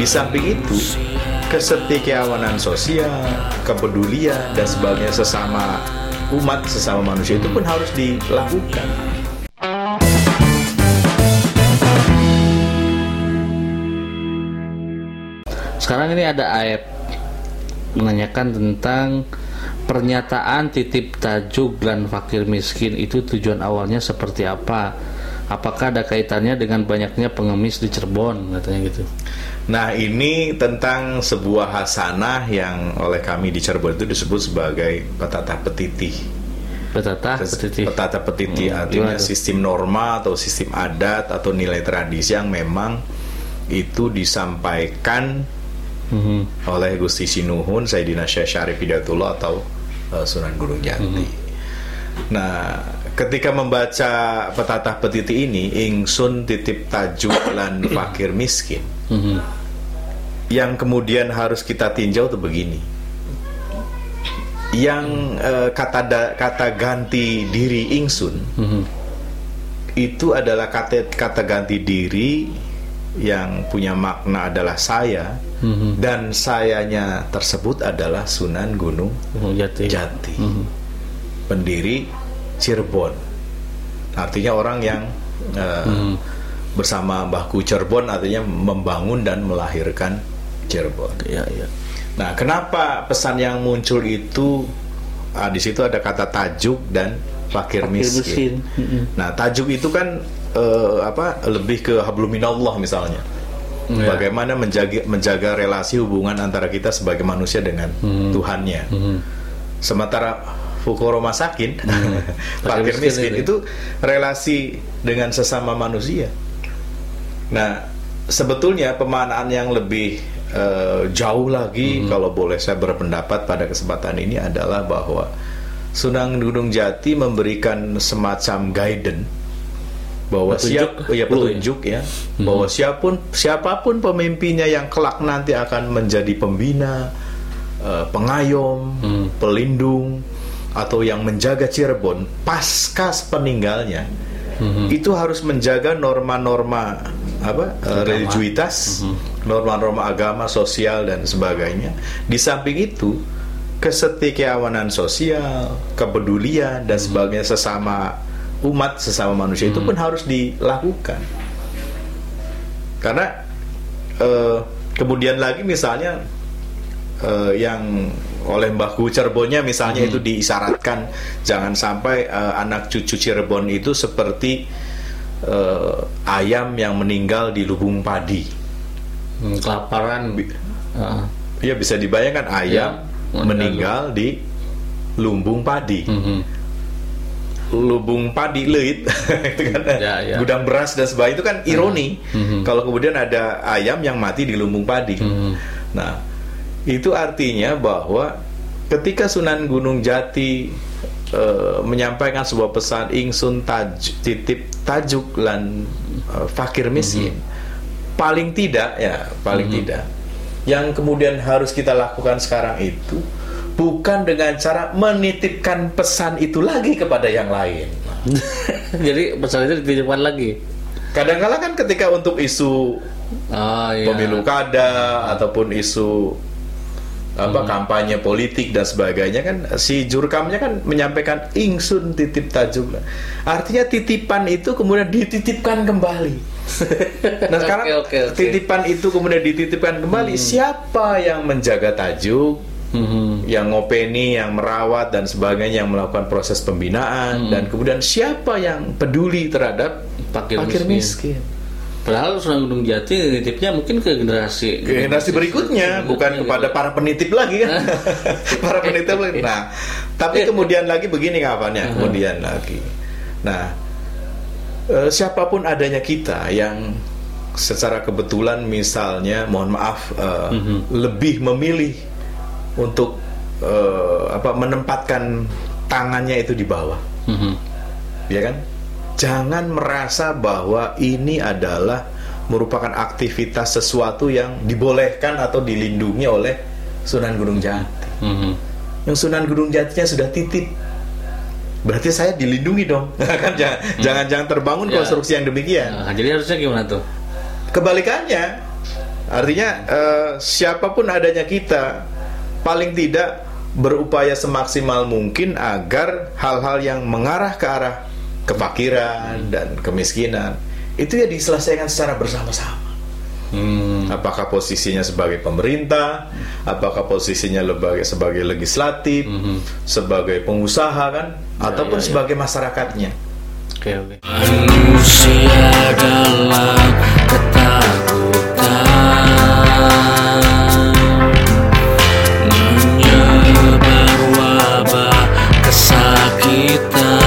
Di samping itu, kesetiakawanan sosial, kepedulian dan sebagainya sesama umat, sesama manusia itu pun harus dilakukan. Sekarang ini ada ayat menanyakan tentang pernyataan titip tajuk dan fakir miskin itu tujuan awalnya seperti apa? Apakah ada kaitannya dengan banyaknya pengemis di Cirebon katanya gitu? Nah ini tentang sebuah hasanah yang oleh kami di Cirebon itu disebut sebagai petata petiti. Petata petiti. Petata petiti Hmm, artinya sistem norma atau sistem adat atau nilai tradisi yang memang itu disampaikan Mhm. oleh Gusti Sinuhun Sayyidina Syekh Syarif Hidayatullah atau uh, Sunan Gunung Jati. Mhm. Nah, ketika membaca petata petiti ini, ingsun titip tajuk lan fakir miskin. Mhm. Yang kemudian harus kita tinjau tuh begini. Yang eh, kata da- kata ganti diri ingsun Mhm. itu adalah kata kata ganti diri yang punya makna adalah saya Mhm. dan sayanya tersebut adalah Sunan Gunung Jati. Jati, pendiri Cirebon. Artinya orang yang eh, Mhm. bersama Mbahku Cirebon artinya membangun dan melahirkan Cirebon. Iya, iya. Nah, kenapa pesan yang muncul itu ah, di situ ada kata tajuk dan fakir, miskin. miskin. Nah, tajuk itu kan eh, apa lebih ke habluminallah misalnya. Iya. Bagaimana menjaga menjaga relasi hubungan antara kita sebagai manusia dengan Hmm. Tuhannya. Mhm. Sementara fukoro masakin, fakir Fakir miskin miskin itu. itu relasi dengan sesama manusia. Nah, sebetulnya pemanaan yang lebih eh, jauh lagi, kalau boleh saya berpendapat pada kesempatan ini adalah bahwa Sunan Gunung Jati memberikan semacam guidance bahwa Petunjuk, siap ya gitu ya? petunjuk ya bahwa siapa pun siapa pun pemimpinnya yang kelak nanti akan menjadi pembina eh, pengayom Hmm. pelindung atau yang menjaga Cirebon pasca peninggalnya Mhm. itu harus menjaga norma-norma apa eh, religiuitas norma-norma agama sosial dan sebagainya. Di samping itu kesetiakawanan sosial kepedulian dan sebagainya sesama umat sesama manusia itu pun harus dilakukan. Karena eh, kemudian lagi misalnya eh, yang oleh Mbah Gu Cirebonnya misalnya itu diisyaratkan jangan sampai eh, anak cucu Cirebon itu seperti eh, ayam yang meninggal di lubung padi. Hmm, kelaparan. Ah. Ya bisa dibayangkan ayam Ya, meninggal di lumbung padi. Mhm. Lubung padi leit itu kan Ya, ya. gudang beras dan sebagainya itu kan ironi. Mhm. Kalau kemudian ada ayam yang mati di lumbung padi. Mhm. Nah, itu artinya bahwa ketika Sunan Gunung Jati eh, menyampaikan sebuah pesan ingsun taj titip tajuk lan eh, fakir miskin, paling tidak ya, paling tidak yang kemudian harus kita lakukan sekarang itu bukan dengan cara menitipkan pesan itu lagi kepada yang lain. Jadi pesan itu dititipkan lagi. Kadang-kala kan ketika untuk isu Oh iya. pemilu kada ataupun isu apa kampanye politik dan sebagainya kan si jurkamnya kan menyampaikan ingsun titip tajuk artinya titipan itu kemudian dititipkan kembali nah sekarang oke, oke. titipan itu kemudian dititipkan kembali siapa yang menjaga tajuk Mhm. yang ngopeni, yang merawat dan sebagainya, yang melakukan proses pembinaan dan kemudian siapa yang peduli terhadap fakir miskin. miskin. Padahal Sunan Gunung Jati nitipnya mungkin ke generasi ke generasi berikutnya bukan kepada para penitip lagi kan? Para penitip lagi. Nah tapi kemudian lagi begini kapannya kemudian lagi. Nah eh, siapa pun adanya kita yang secara kebetulan misalnya mohon maaf eh, lebih memilih untuk eh, apa menempatkan tangannya itu di bawah. Mhm. ya kan? Jangan merasa bahwa ini adalah merupakan aktivitas sesuatu yang dibolehkan atau dilindungi oleh Sunan Gunung Jati. Mhm. Yang Sunan Gunung Jatinya sudah titip. Berarti saya dilindungi dong. kan jangan jangan jangan terbangun Ya. konstruksi yang demikian. Nah, jadi harusnya gimana tuh? Kebalikannya, Artinya eh, siapa pun adanya kita paling tidak berupaya semaksimal mungkin agar hal-hal yang mengarah ke arah kefakiran dan kemiskinan itu ya diselesaikan secara bersama-sama. Hmm. Apakah posisinya sebagai pemerintah, apakah posisinya sebagai sebagai legislatif, hmm. sebagai pengusaha kan, ya, ataupun ya, ya. sebagai masyarakatnya. Manusia dalam ketakutan menyebar wabah kesakitan.